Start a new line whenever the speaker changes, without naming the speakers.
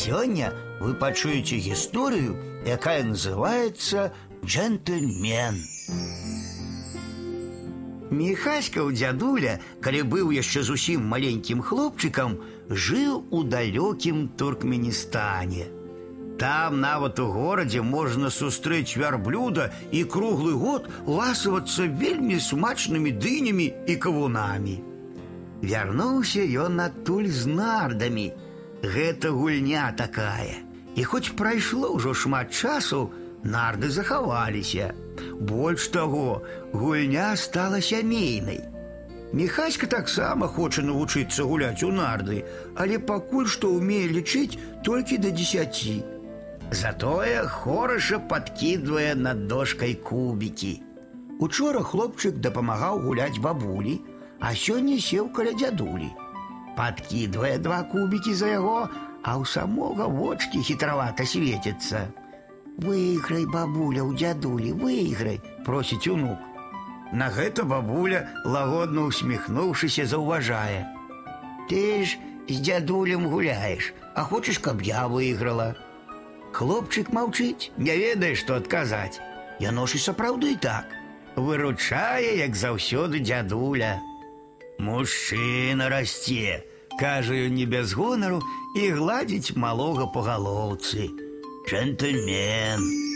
сёння вы пачуеце гісторыю, якая называется джентльмен. Міхаська ў дзядуля, калі быў яшчэ зусім маленькім хлопчыкам, жыў у далёкім Туркменістане. Там нават у горадзе можна сустрэць вярблюда і круглы год ласавацца вельмі смачнымі дынямі і кавунамі. Вярнуўся ён адтуль з нардамі. Гэта гульня такая. І хоць прайшло ўжо шмат часу, нарды захаваліся. Больш таго, гульня стала сямейнай. Міхаська таксама хоча навучыцца гуляць у нарды, але пакуль што ўмее лічыць толькі да дзесяці. Затое хораша падкідвае над дошкай кубікі. Учора хлопчык дапамагаў гуляць бабулі, а сёння сеў каля дзядулі. Падкідвае два кубікі за яго, а ў самога вочки хітравата светяцца. Выйграй, бабуля, у дзядулі, выйграй, просіць унук. На гэта бабуля, лагодна усміхнуўшыся, заўважае. Ты ж з дзядулем гуляеш, а хочаш, каб я выйграла. Хлопчык маўчыць, не ведае, што адказаць. Яно ж і сапраўды так. Выручае, як заўсёды дзядуля. Мужчына расце, кажа ён не без гонару і гладзіць малога па галоўцы. Джентльмен.